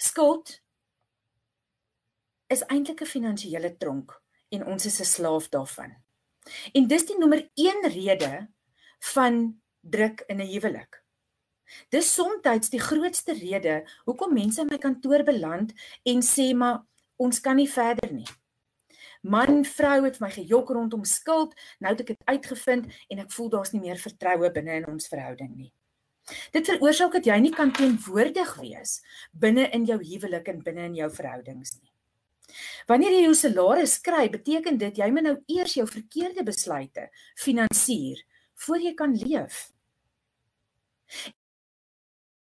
Skuld is eintlik 'n finansiële tronk en ons is 'n slaaf daarvan. En dis die nommer 1 rede van druk in 'n huwelik. Dis soms die grootste rede hoekom mense in my kantoor beland en sê maar ons kan nie verder nie. Man, vrou het my gejok rondom skuld, nou het ek dit uitgevind en ek voel daar's nie meer vertroue binne in ons verhouding nie. Dit veroorsaak dat jy nie kan teenwoordig wees binne in jou huwelik en binne in jou verhoudings nie. Wanneer jy jou salaris kry, beteken dit jy moet nou eers jou verkeerde besluite finansier voor jy kan leef.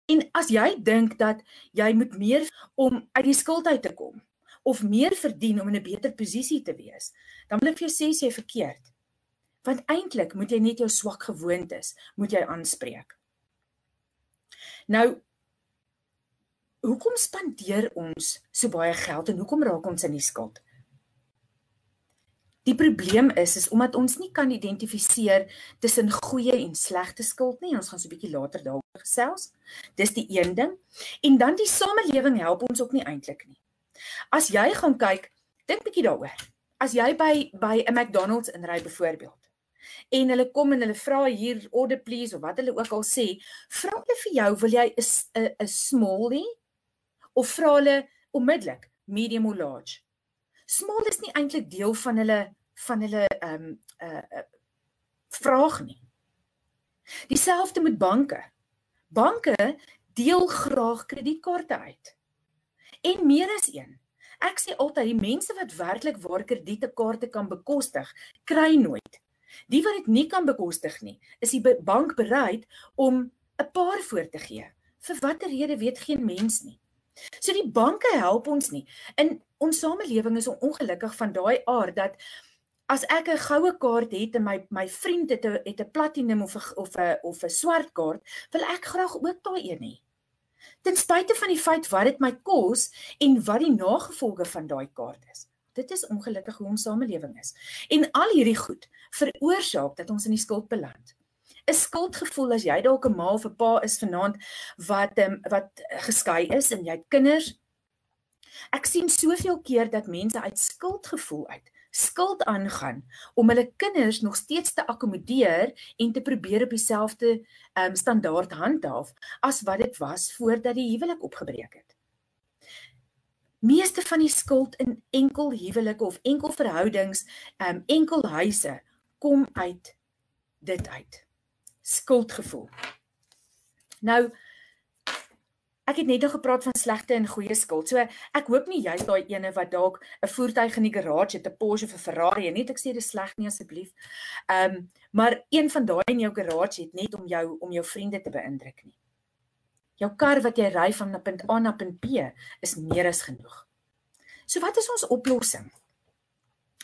En as jy dink dat jy moet meer om uit die skuld uit te kom of meer verdien om in 'n beter posisie te wees, dan wil ek vir jou sê jy verkeerd. Want eintlik moet jy net jou swak gewoontes moet jy aanspreek. Nou hoekom spandeer ons so baie geld en hoekom raak ons in die skuld? Die probleem is is omdat ons nie kan identifiseer tussen goeie en slegte skuld nie. Ons gaan so 'n bietjie later daaroor gesels. Dis die een ding. En dan die samelewing help ons ook nie eintlik nie. As jy gaan kyk, dink bietjie daaroor. As jy by by 'n McDonald's inry byvoorbeeld en hulle kom en hulle vra hier order please of wat hulle ook al sê, vra hulle vir jou, wil jy 'n 'n smallie of vra hulle onmiddellik medium of large? Small is nie eintlik deel van hulle van hulle ehm um, uh, uh vraag nie. Dieselfde met banke. Banke deel graag kredietkaarte uit. En meer as een. Ek sê altyd die mense wat werklik waar kredietkaarte kan bekostig, kry nooit. Die wat dit nie kan bekostig nie, is die bank bereid om 'n paar voor te gee. Vir watter rede weet geen mens nie. So die banke help ons nie. In ons samelewing is ongelukkig van daai aard dat as ek 'n goue kaart het en my my vriend het 'n het 'n platinum of 'n of 'n of 'n swart kaart, wil ek graag ook daai een hê. Ten spyte van die feit wat dit my kos en wat die nagevolge van daai kaart is. Dit is ongelukkig hoe ons samelewing is. En al hierdie goed veroorsaak dat ons in die skuld beland. 'n Skuldgevoel as jy dalk 'n ma of 'n pa is vanaand wat um, wat geskei is en jy het kinders. Ek sien soveel keer dat mense uit skuldgevoel uit skuld aangaan om hulle kinders nog steeds te akkommodeer en te probeer op dieselfde um, standaard handhaaf as wat dit was voordat die huwelik opgebreek het meeste van die skuld in enkel huwelike of enkel verhoudings, um enkel huise kom uit dit uit. Skuldgevoel. Nou ek het net nog gepraat van slegte en goeie skuld. So ek hoop nie jy's daai ene wat dalk 'n voertuig in die garage het, 'n Porsche of 'n Ferrari en net ek sê dis sleg nie asseblief. Um maar een van daai in jou garage het net om jou om jou vriende te beïndruk nie. Jou kar wat jy ry van punt A na punt B is meer as genoeg. So wat is ons oplossing?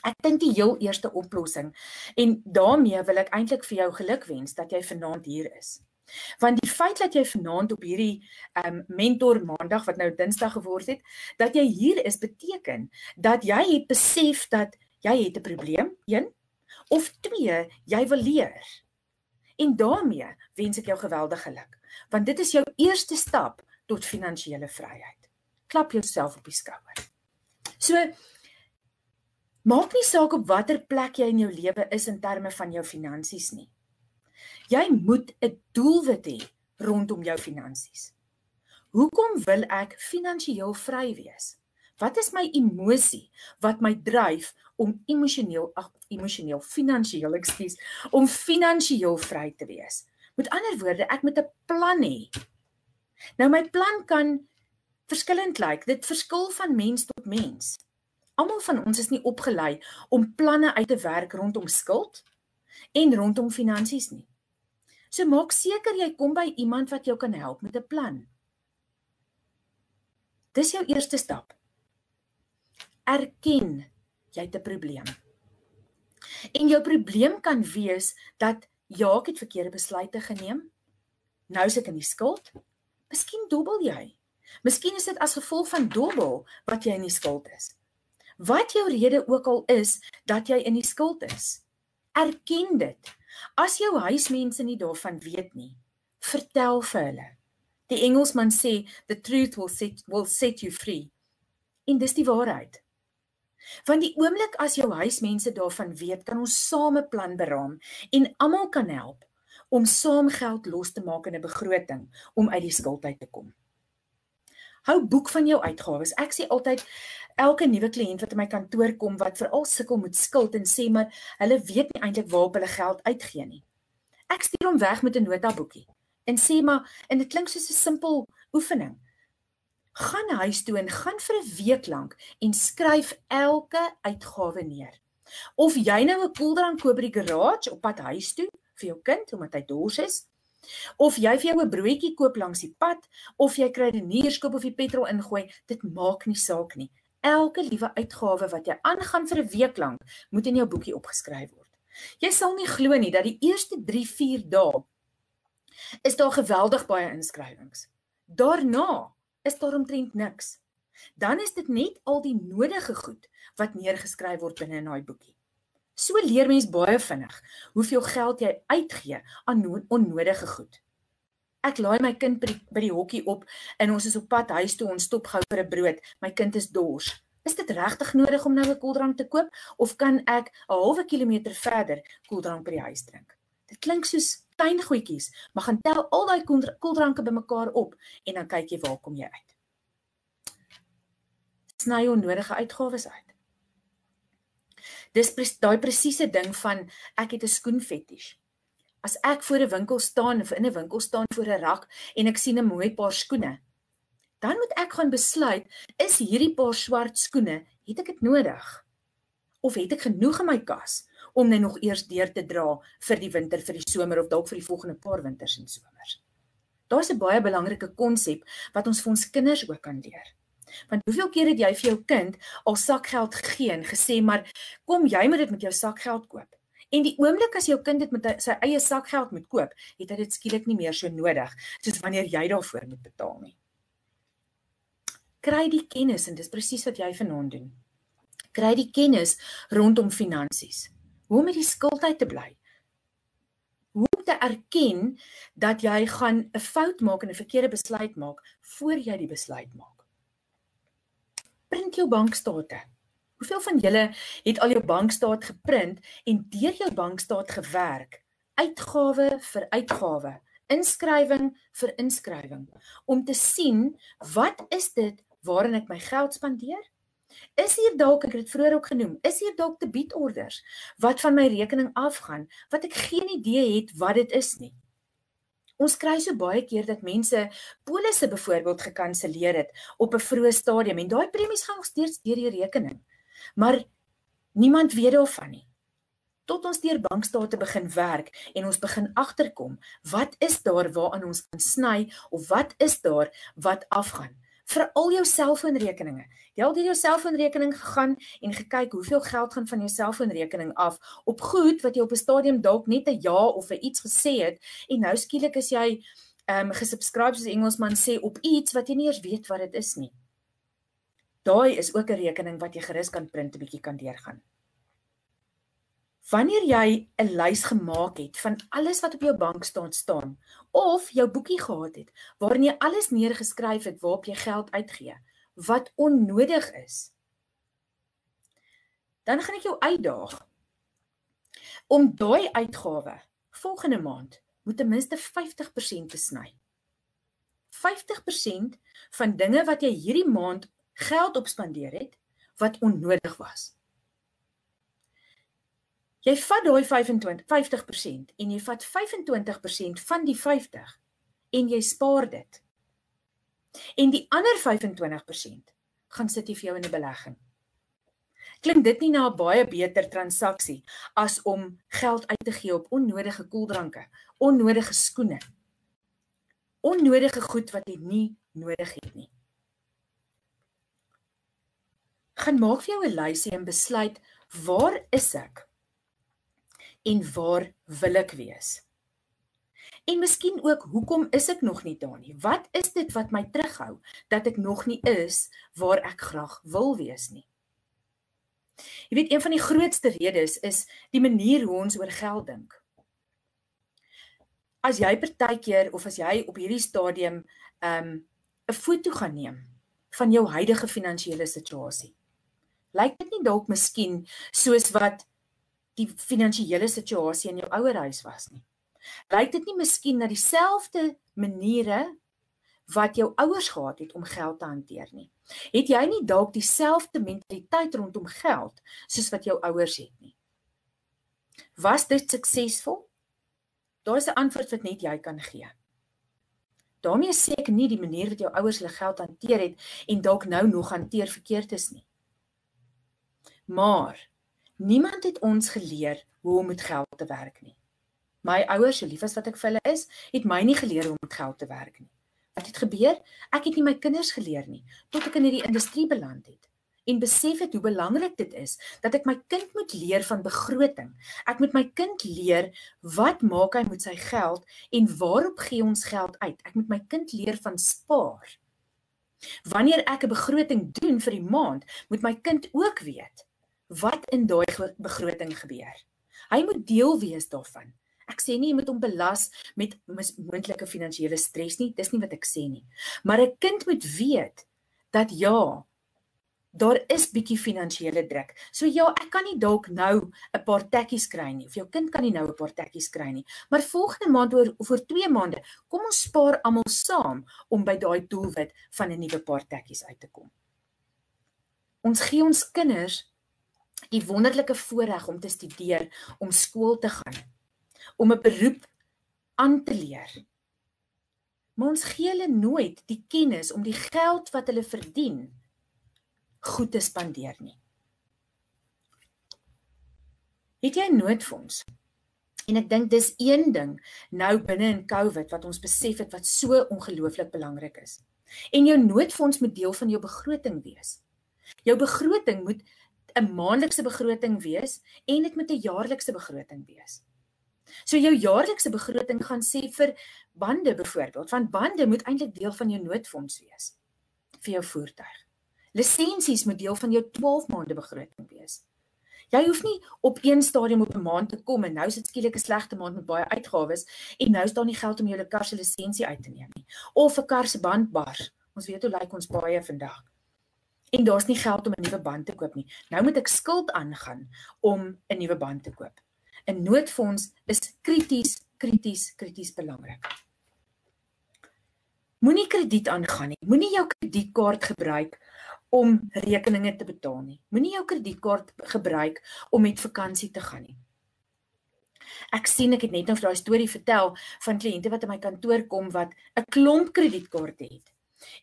Ek dink die heel eerste oplossing en daarmee wil ek eintlik vir jou gelukwens dat jy vanaand hier is. Want die feit dat jy vanaand op hierdie um mentor maandag wat nou Dinsdag geword het, dat jy hier is beteken dat jy het besef dat jy het 'n probleem, een of twee, jy wil leer. En daarmee wens ek jou geweldige geluk want dit is jou eerste stap tot finansiële vryheid. Klap jouself op die skouer. So maak nie saak op watter plek jy in jou lewe is in terme van jou finansies nie. Jy moet 'n doelwit hê rondom jou finansies. Hoekom wil ek finansiëel vry wees? Wat is my emosie wat my dryf om emosioneel emosioneel finansiëel ekskuus om finansiëel vry te wees? Met ander woorde, ek moet 'n plan hê. Nou my plan kan verskillend lyk. Dit verskil van mens tot mens. Almal van ons is nie opgelei om planne uit te werk rondom skuld en rondom finansies nie. So maak seker jy kom by iemand wat jou kan help met 'n plan. Dis jou eerste stap. Erken jy het 'n probleem. En jou probleem kan wees dat Ja, ek het verkeerde besluite geneem. Nou is ek in die skuld. Miskien dobbel jy. Miskien is dit as gevolg van dobbel wat jy in die skuld is. Wat jou rede ook al is dat jy in die skuld is, erken dit. As jou huismense nie daarvan weet nie, vertel vir hulle. Die Engelsman sê the truth will set will set you free. En dis die waarheid. Want die oomblik as jou huismense daarvan weet, kan ons saam 'n plan beraam en almal kan help om saam geld los te maak in 'n begroting om uit die skuld uit te kom. Hou boek van jou uitgawes. Ek sê altyd elke nuwe kliënt wat in my kantoor kom wat veral sukkel met skuld en sê maar hulle weet nie eintlik waarop hulle geld uitgee nie. Ek stuur hom weg met 'n notaboekie en sê maar en dit klink soos 'n simpel oefening gaan huis toe en gaan vir 'n week lank en skryf elke uitgawe neer. Of jy nou 'n koeldrank koop by die garage op pad huis toe vir jou kind omdat hy dors is, of jy vir jou 'n broodjie koop langs die pad, of jy kry 'n nierskoop of jy petrol ingooi, dit maak nie saak nie. Elke liewe uitgawe wat jy aangaan vir 'n week lank, moet in jou boekie opgeskryf word. Jy sal nie glo nie dat die eerste 3-4 dae is daar geweldig baie inskrywings. Daarna is daar omtrent niks. Dan is dit net al die nodige goed wat neergeskryf word binne in daai boekie. So leer mens baie vinnig hoeveel geld jy uitgee aan onnodige goed. Ek laai my kind by die, by die hokkie op en ons is op pad huis toe ons stop gou vir 'n brood. My kind is dors. Is dit regtig nodig om nou 'n koeldrank te koop of kan ek 'n halwe kilometer verder koeldrank by die huis drink? Dit klink soos tuingoedjies, maar gaan tel al daai koeldranke bymekaar op en dan kyk jy waar kom jy uit. Sny onnodige uitgawes uit. Dis daai presiese ding van ek het 'n skoenfetish. As ek voor 'n winkel staan of in 'n winkel staan voor 'n rak en ek sien 'n mooi paar skoene, dan moet ek gaan besluit, is hierdie paar swart skoene, het ek dit nodig? Of het ek genoeg in my kas om net nog eers deur te dra vir die winter, vir die somer of dalk vir die volgende paar winters en somers. Daar's 'n baie belangrike konsep wat ons vir ons kinders ook kan leer. Want hoeveel keer het jy vir jou kind al sakgeld gegee en gesê maar kom jy moet dit met jou sakgeld koop. En die oomblik as jou kind dit met sy eie sakgeld moet koop, het hy dit skielik nie meer so nodig soos wanneer jy daarvoor moet betaal nie. Kry die kennis en dis presies wat jy vanaand doen. Kry die kennis rondom finansies hoe om met die skuld uit te bly. Hoe om te erken dat jy gaan 'n fout maak en 'n verkeerde besluit maak voor jy die besluit maak. Print jou bankstate. Hoeveel van julle het al jou bankstaat geprint en deur jou bankstaat gewerk? Uitgawe vir uitgawe, inskrywing vir inskrywing om te sien wat is dit waarin ek my geld spandeer Is hier dalk ek het dit vroeër ook genoem, is hier dalk debietorders wat van my rekening afgaan wat ek geen idee het wat dit is nie. Ons kry so baie keer dat mense polisse byvoorbeeld gekanselleer het op 'n vroeë stadium en daai premies gaan nog steeds deur die rekening. Maar niemand weet daarvan nie. Tot ons deur bankstate begin werk en ons begin agterkom, wat is daar waaraan ons kan sny of wat is daar wat afgaan? Vir al jou selfoonrekeninge. Jy het jou selfoonrekening gegaan en gekyk hoeveel geld gaan van jou selfoonrekening af op goed wat jy op 'n stadium dalk net 'n ja of 'n iets gesê het en nou skielik is jy ehm um, gesubscribe soos Engelsman sê op iets wat jy nie eers weet wat dit is nie. Daai is ook 'n rekening wat jy gerus kan print 'n bietjie kan deurgaan. Wanneer jy 'n lys gemaak het van alles wat op jou bank staan staan of jou boekie gehad het waarin jy alles neergeskryf het waarop jy geld uitgee wat onnodig is, dan gaan ek jou uitdaag om daai uitgawe volgende maand moet ten minste 50% te sny. 50% van dinge wat jy hierdie maand geld op spandeer het wat onnodig was. Jy vat daai 25 50% en jy vat 25% van die 50 en jy spaar dit. En die ander 25% gaan sit jy vir jou in 'n belegging. Klink dit nie na 'n baie beter transaksie as om geld uit te gee op onnodige koeldranke, onnodige skoene, onnodige goed wat jy nie nodig het nie. Gaan maak vir jou 'n lysie en besluit waar is ek? En waar wil ek wees? En miskien ook hoekom is ek nog nie daar nie? Wat is dit wat my terughou dat ek nog nie is waar ek graag wil wees nie? Jy weet een van die grootste redes is die manier hoe ons oor geld dink. As jy partykeer of as jy op hierdie stadium um 'n foto gaan neem van jou huidige finansiële situasie. Lyk dit nie dalk miskien soos wat die finansiële situasie in jou ouerhuis was nie? Lyk dit nie miskien na dieselfde maniere wat jou ouers gehad het om geld te hanteer nie? Het jy nie dalk dieselfde mentaliteit rondom geld soos wat jou ouers het nie? Was dit suksesvol? Daar is 'n antwoord wat net jy kan gee. daarmee sê ek nie die manier wat jou ouers hulle geld hanteer het en dalk nou nog hanteer verkeerd is nie. Maar niemand het ons geleer hoe om met geld te werk nie. My ouers, so lief as wat ek vir hulle is, het my nie geleer hoe om met geld te werk nie. Wat het gebeur? Ek het nie my kinders geleer nie tot ek in hierdie industrie beland het en besef het hoe belangrik dit is dat ek my kind moet leer van begroting. Ek moet my kind leer wat maak hy met sy geld en waarop gee ons geld uit? Ek moet my kind leer van spaar. Wanneer ek 'n begroting doen vir die maand, moet my kind ook weet wat in daai begroting gebeur. Hy moet deel wees daarvan. Ek sê nie jy moet hom belas met moontlike finansiële stres nie, dis nie wat ek sê nie. Maar 'n kind moet weet dat ja, daar is bietjie finansiële druk. So ja, ek kan nie dalk nou 'n paar tekkies kry nie of jou kind kan nie nou 'n paar tekkies kry nie. Maar volgende maand oor of oor 2 maande, kom ons spaar almal saam om by daai doelwit van 'n nuwe paar tekkies uit te kom. Ons gee ons kinders die wonderlike voorreg om te studeer, om skool te gaan, om 'n beroep aan te leer. Maar ons gee hulle nooit die kennis om die geld wat hulle verdien goed te spandeer nie. Het jy 'n noodfonds? En ek dink dis een ding nou binne in COVID wat ons besef het wat so ongelooflik belangrik is. En jou noodfonds moet deel van jou begroting wees. Jou begroting moet 'n maandelikse begroting wees en dit moet 'n jaarlikse begroting wees. So jou jaarlikse begroting gaan sê vir bande byvoorbeeld, want bande moet eintlik deel van jou noodfonds wees vir jou voertuig. Lisensies moet deel van jou 12 maande begroting wees. Jy hoef nie op een stadium op 'n maand te kom en nou sit skielik 'n slegte maand met baie uitgawes en nou is daar nie geld om jou kar se lisensie uit te neem nie of 'n kar se band bars. Ons weet hoe lyk ons baie vandag. En daar's nie geld om 'n nuwe band te koop nie. Nou moet ek skuld aangaan om 'n nuwe band te koop. 'n Noodfonds is krities, krities, krities belangrik. Moenie krediet aangaan nie. Moenie jou kredietkaart gebruik om rekeninge te betaal nie. Moenie jou kredietkaart gebruik om met vakansie te gaan nie. Ek sien ek het net nou vir daai storie vertel van kliënte wat in my kantoor kom wat 'n klomp kredietkaarte het.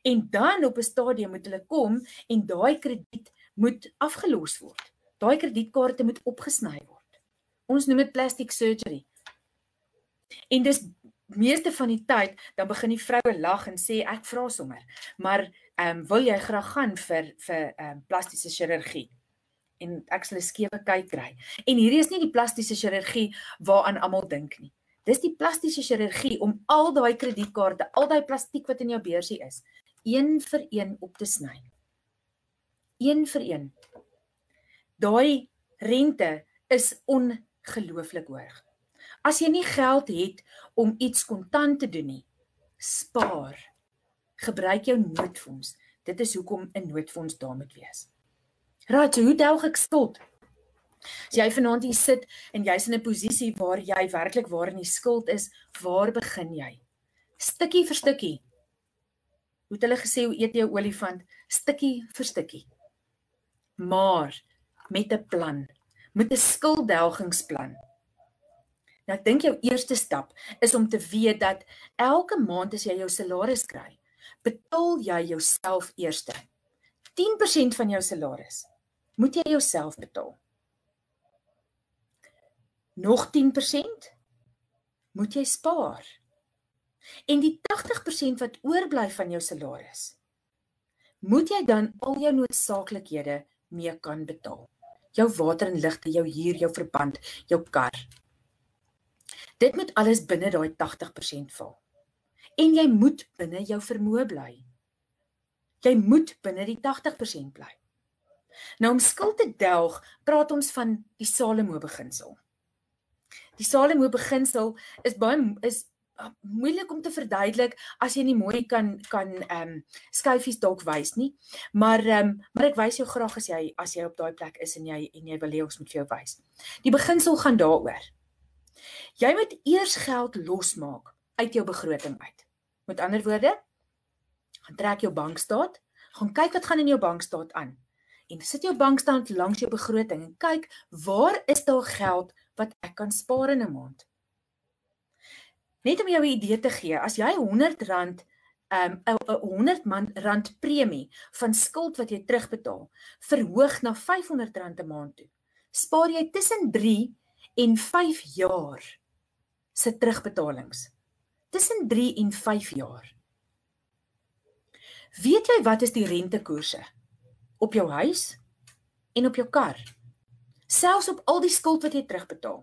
En dan op 'n stadium moet hulle kom en daai krediet moet afgelos word. Daai kredietkaarte moet opgesny word. Ons noem dit plastic surgery. En dis meeste van die tyd dan begin die vroue lag en sê ek vra sommer, maar ehm um, wil jy graag gaan vir vir ehm um, plastiese chirurgie? En ek sal 'n skewe kyk kry. En hierdie is nie die plastiese chirurgie waaraan almal dink nie. Dis die plastiese chirurgie om al daai kredietkaarte, al daai plastiek wat in jou beursie is, een vir een op te sny. Een vir een. Daai rente is ongelooflik hoog. As jy nie geld het om iets kontant te doen nie, spaar. Gebruik jou noodfonds. Dit is hoekom 'n noodfonds daar moet wees. Raad, hoe delg ek skuld? As jy vanaand hier sit en jy's in 'n posisie waar jy werklik waar in die skuld is, waar begin jy? Stukkie vir stukkie. Hoe het hulle gesê hoe eet jy 'n olifant? Stukkie vir stukkie. Maar met 'n plan, met 'n skulddelgingsplan. Nou ek dink jou eerste stap is om te weet dat elke maand as jy jou salaris kry, betaal jy jouself eerste. 10% van jou salaris moet jy jouself betaal. Nog 10% moet jy spaar. En die 80% wat oorbly van jou salaris, moet jy dan al jou noodsaaklikhede mee kan betaal. Jou water en ligte, jou huur, jou verband, jou kar, Dit moet alles binne daai 80% val. En jy moet binne jou vermoë bly. Jy moet binne die 80% bly. Nou om skuld te delg, praat ons van die Salomo beginsel. Die Salomo beginsel is baie is uh, moeilik om te verduidelik as jy nie mooi kan kan ehm um, skyfies dalk wys nie. Maar ehm um, maar ek wys jou graag as jy as jy op daai plek is en jy en jy wil hê ons moet vir jou wys. Die beginsel gaan daaroor. Jy moet eers geld losmaak uit jou begroting uit. Met ander woorde, gaan trek jou bankstaat, gaan kyk wat gaan in jou bankstaat aan en sit jou bankstand langs jou begroting en kyk waar is daar geld wat ek kan spaar in 'n maand. Net om jou 'n idee te gee, as jy R100 'n um, 100 rand premie van skuld wat jy terugbetaal, verhoog na R500 'n maand toe, spaar jy tussen 3 en 5 jaar se terugbetalings. Tussen 3 en 5 jaar. Weet jy wat is die rentekoerse? op jou huis en op jou kar. Selfs op al die skuld wat jy terugbetaal.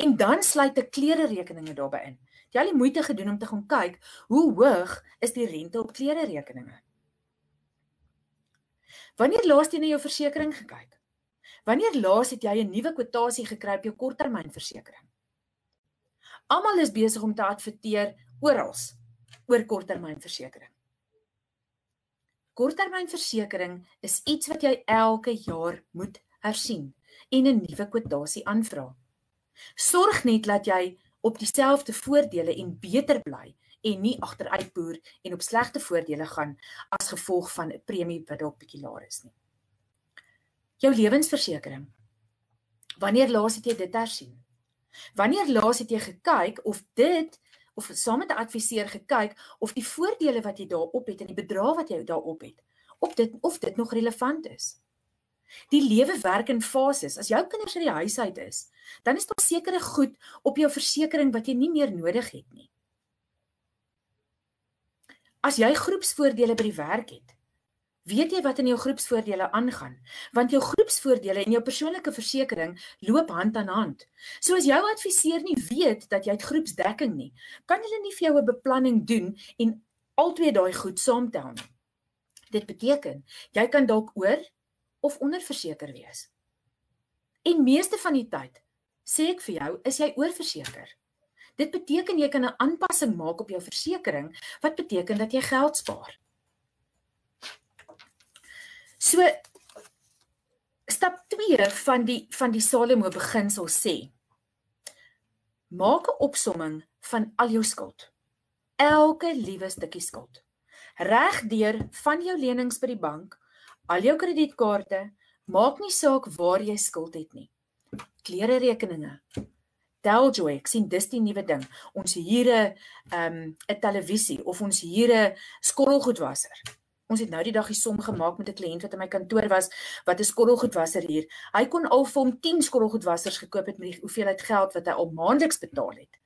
En dan sluit 'n klere rekeninge daarbey in. Jy al die moeite gedoen om te gaan kyk hoe hoog is die rente op klere rekeninge. Wanneer laas jy na jou versekerings gekyk? Wanneer laas het jy 'n nuwe kwotasie gekry op jou korttermynversekering? Almal is besig om te adverteer oral oor korttermynversekering. Korttermynversekering is iets wat jy elke jaar moet hersien en 'n nuwe kwotasie aanvra. Sorg net dat jy op dieselfde voordele en beter bly en nie agteruitboer en op slegte voordele gaan as gevolg van 'n premie wat dalk bietjie laer is nie. Jou lewensversekering. Wanneer laas het jy dit hersien? Wanneer laas het jy gekyk of dit of saam met 'n adviseur gekyk of die voordele wat jy daarop het en die bedrag wat jy daarop het, op dit of dit nog relevant is. Die lewe werk in fases. As jou kinders uit die huis uit is, dan is daar sekere goed op jou versekerings wat jy nie meer nodig het nie. As jy groepsvoordele by die werk het, weet jy wat in jou groepsvoordele aangaan, want jou groepsvoordele en jou persoonlike versekering loop hand aan hand. So as jou adviseur nie weet dat jy het groepsdekking nie, kan hulle nie vir jou 'n beplanning doen en albei daai goed saamtel nie. Dit beteken jy kan dalk oor of onderverseker wees. En meeste van die tyd sê ek vir jou, is jy oorverseker. Dit beteken jy kan 'n aanpassing maak op jou versekering wat beteken dat jy geld spaar. So stap 2 van die van die Salomo beginsel sê: Maak 'n opsomming van al jou skuld. Elke liewe stukkie skuld. Regdeur van jou lenings by die bank, al jou kredietkaarte, maak nie saak waar jy skuld het nie. Klere rekeninge. Telljoy, ek sien dis die nuwe ding. Ons huur 'n um, 'n televisie of ons huur 'n skorrelgoedwasser. Ons het nou die dag die som gemaak met 'n kliënt wat in my kantoor was wat 'n skorrelgoedwasser huur. Hy kon al vir hom 10 skorrelgoedwassers gekoop het met die hoeveelheid geld wat hy al maandeliks betaal het.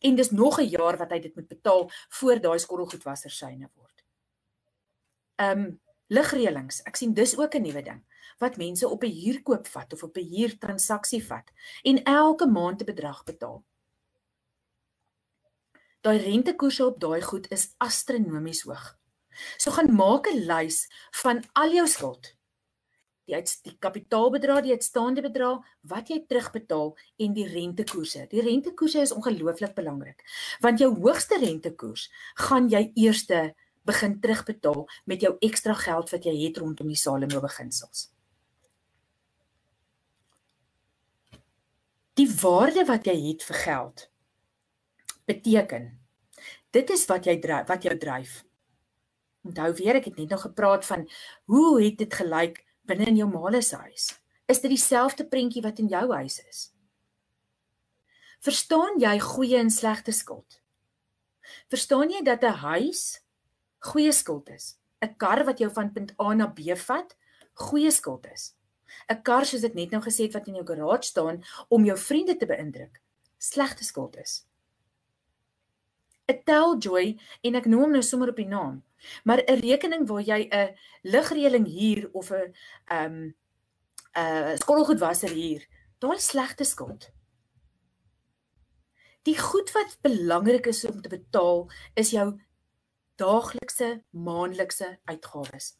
En dis nog 'n jaar wat hy dit moet betaal voor daai skorrelgoedwasser syne word. Ehm um, ligreëlings. Ek sien dis ook 'n nuwe ding wat mense op 'n huurkoop vat of op 'n huurtransaksie vat en elke maand 'n bedrag betaal. Daai rentekoerse op daai goed is astronomies hoog. So gaan maak 'n lys van al jou skuld. Die uit die kapitaalbedrag, die uitstaande bedrag wat jy terugbetaal en die rentekoerse. Die rentekoerse is ongelooflik belangrik want jou hoogste rentekoers gaan jy eerste begin terugbetaal met jou ekstra geld wat jy het rondom die Salomo beginsels. Die waarde wat jy het vir geld beteken dit is wat jy dryf, wat jou dryf. Onthou weer ek het net nog gepraat van hoe het dit gelyk binne in jou ma se huis? Is dit dieselfde prentjie wat in jou huis is? Verstaan jy goeie en slegte skuld? Verstaan jy dat 'n huis goeie skuld is? 'n Kar wat jou van punt A na B vat, goeie skuld is. 'n Kar soos ek net nou gesê het wat in jou garage staan om jou vriende te beïndruk, slegte skuld is. 'n Telljoy en ek noem hom nou sommer op die naam. Maar 'n rekening waar jy 'n ligreëling huur of 'n ehm um, 'n skottelgoedwasser huur, daai slegte skuld. Die goed wat belangrik is om te betaal is jou daaglikse, maandelikse uitgawes.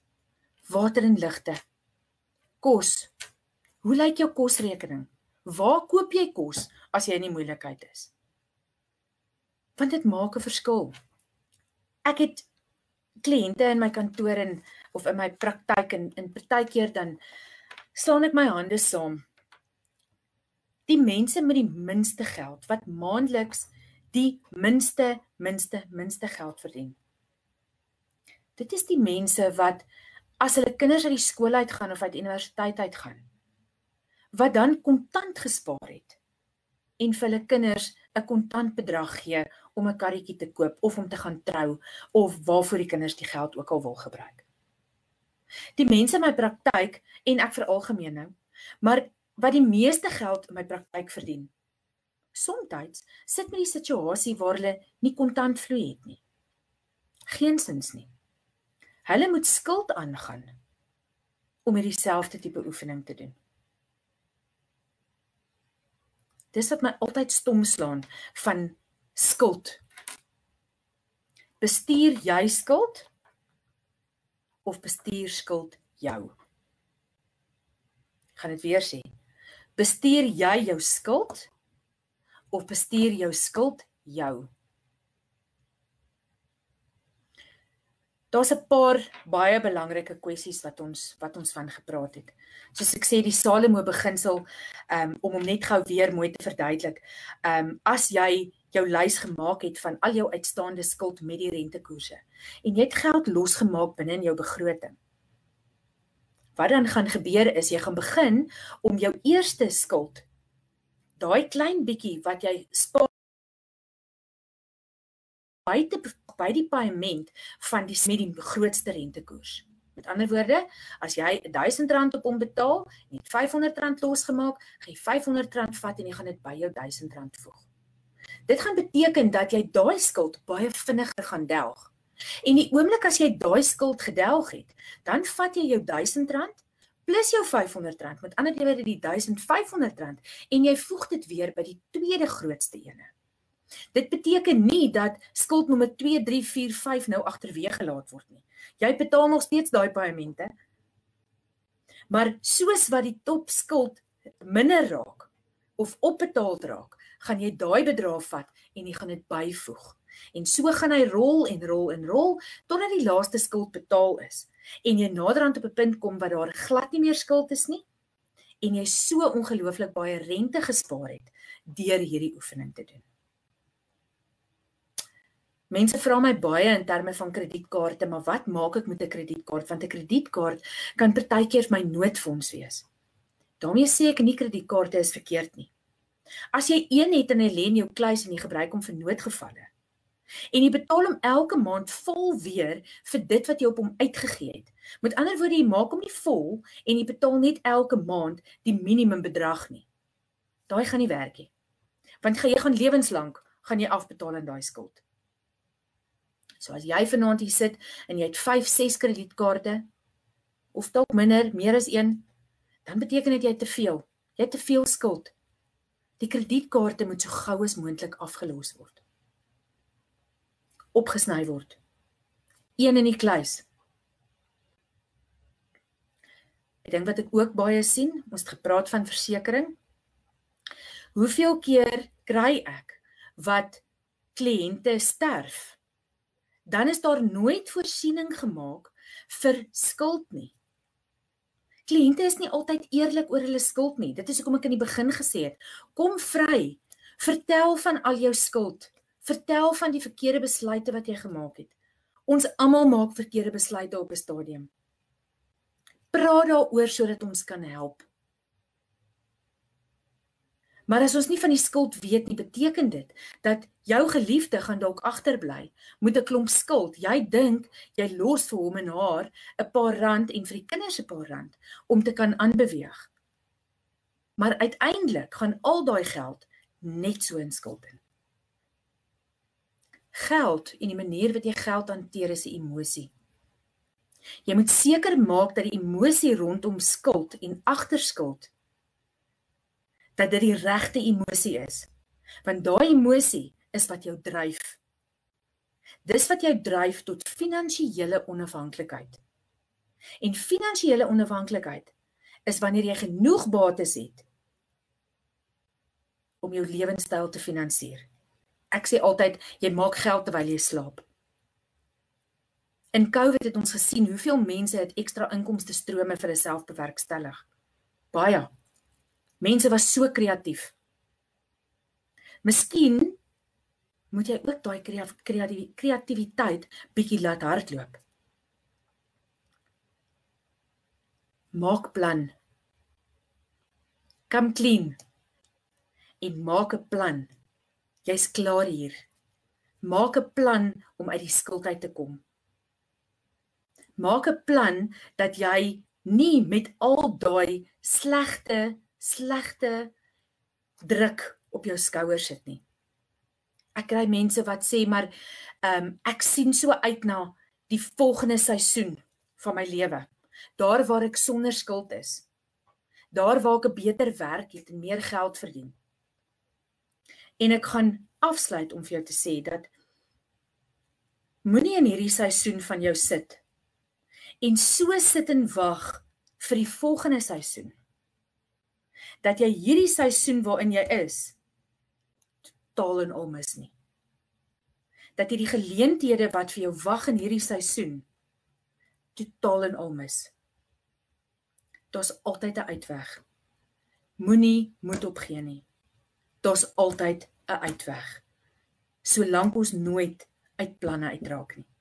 Water en ligte. Kos. Hoe lyk jou kosrekening? Waar koop jy kos as jy in die moeilikheid is? Want dit maak 'n verskil. Ek het kliënte in my kantoor en of in my praktyk en in partykeer dan slaan ek my hande saam. Die mense met die minste geld wat maandeliks die minste minste minste geld verdien. Dit is die mense wat as hulle kinders uit die skool uit gaan of uit universiteit uit gaan wat dan kontant gespaar het en vir hulle kinders 'n kontant bedrag gee om 'n karretjie te koop of om te gaan trou of waarvoor die kinders die geld ook al wil gebruik. Die mense in my praktyk en ek veralgemeen nou, maar wat die meeste geld in my praktyk verdien. Somstyds sit met die situasie waar hulle nie kontant vloei het nie. Geensins nie. Hulle moet skuld aangaan om hierdie selfde tipe oefening te doen. Dis wat my altyd stom slaan van skuld. Bestuur jy skuld of bestuur skuld jou? Ek gaan dit weer sê. Bestuur jy jou skuld of bestuur jou skuld jou? Daar's 'n paar baie belangrike kwessies wat ons wat ons van gepraat het. Soos ek sê die Salomo beginsel um, om hom net gou weer mooi te verduidelik. Ehm um, as jy jou lys gemaak het van al jou uitstaande skuld met die rentekoerse en jy het geld losgemaak binne in jou begroting. Wat dan gaan gebeur is jy gaan begin om jou eerste skuld daai klein bietjie wat jy spaar buite by die paaiement van die met die grootste rentekoers. Met ander woorde, as jy R1000 op hom betaal en het R500 losgemaak, gaan jy R500 vat en jy gaan dit by jou R1000 voeg. Dit gaan beteken dat jy daai skuld baie vinniger gaan delg. En die oomblik as jy daai skuld gedelg het, dan vat jy jou R1000 plus jou R500, met ander woorde die R1500 en jy voeg dit weer by die tweede grootste ene. Dit beteken nie dat skuld nommer 2, 3, 4, 5 nou agterweeg gelaat word nie. Jy betaal nog steeds daai paemente. Maar soos wat die topskuld minder raak of opbetaal raak, gaan jy daai bedrag vat en jy gaan dit byvoeg. En so gaan hy rol en rol en rol totdat die laaste skuld betaal is en jy naderhand op 'n punt kom waar daar glad nie meer skuld is nie en jy so ongelooflik baie rente gespaar het deur hierdie oefening te doen. Mense vra my baie in terme van kredietkaarte, maar wat maak ek met 'n kredietkaart? Want 'n kredietkaart kan partykeer my noodfonds wees. daarmee sê ek nie kredietkaarte is verkeerd nie. As jy een het en hy lê in jou kluis en jy gebruik hom vir noodgevalle en jy betaal hom elke maand vol weer vir dit wat jy op hom uitgegee het. Met ander woorde, jy maak hom nie vol en jy betaal net elke maand die minimum bedrag nie. Daai gaan nie werk nie. Want jy gaan lewenslank gaan jy afbetaal aan daai skuld. So as jy vanaand hier sit en jy het 5, 6 kredietkaarte of dalk minder, meer as een, dan beteken dit jy het te veel. Jy het te veel skuld. Die kredietkaarte moet so gou as moontlik afgelos word. Opgesny word. Een in die kluis. Ek dink wat ek ook baie sien, ons het gepraat van versekerings. Hoeveel keer kry ek wat kliënte sterf dan is daar nooit voorsiening gemaak vir skuld nie. Kliënte is nie altyd eerlik oor hulle skuld nie. Dit is hoekom ek in die begin gesê het, kom vry. Vertel van al jou skuld. Vertel van die verkeerde besluite wat jy gemaak het. Ons almal maak verkeerde besluite op 'n stadium. Praat daaroor sodat ons kan help. Maar as ons nie van die skuld weet nie, beteken dit dat jou geliefde gaan dalk agterbly met 'n klomp skuld. Jy dink jy los vir hom en haar 'n paar rand en vir die kinders 'n paar rand om te kan aanbeweeg. Maar uiteindelik gaan al daai geld net so in skuld in. Geld en die manier wat jy geld hanteer is 'n emosie. Jy moet seker maak dat die emosie rondom skuld en agterskuld dat dit die regte emosie is. Want daai emosie is wat jou dryf. Dis wat jou dryf tot finansiële onafhanklikheid. En finansiële onafhanklikheid is wanneer jy genoeg bates het om jou lewenstyl te finansier. Ek sê altyd jy maak geld terwyl jy slaap. In COVID het ons gesien hoeveel mense het ekstra inkomste strome vir hulself bewerkstellig. Baie. Mense was so kreatief. Miskien moet jy ook daai kreatiwiteit bietjie laat hardloop. Maak plan. Come clean. En maak 'n plan. Jy's klaar hier. Maak 'n plan om uit die skuld uit te kom. Maak 'n plan dat jy nie met al daai slegte slegte druk op jou skouers sit nie. Ek kry mense wat sê maar ehm um, ek sien so uit na die volgende seisoen van my lewe. Daar waar ek sonder skuld is. Daar waar ek 'n beter werk het en meer geld verdien. En ek gaan afsluit om vir jou te sê dat moenie in hierdie seisoen van jou sit en so sit en wag vir die volgende seisoen. Dat jy hierdie seisoen waarin jy is totaal en al mis nie. Dat jy die geleenthede wat vir jou wag in hierdie seisoen totaal en al mis. Daar's altyd 'n uitweg. Moenie moed opgee nie. Daar's altyd 'n uitweg. Solank ons nooit uit planne uitraak nie.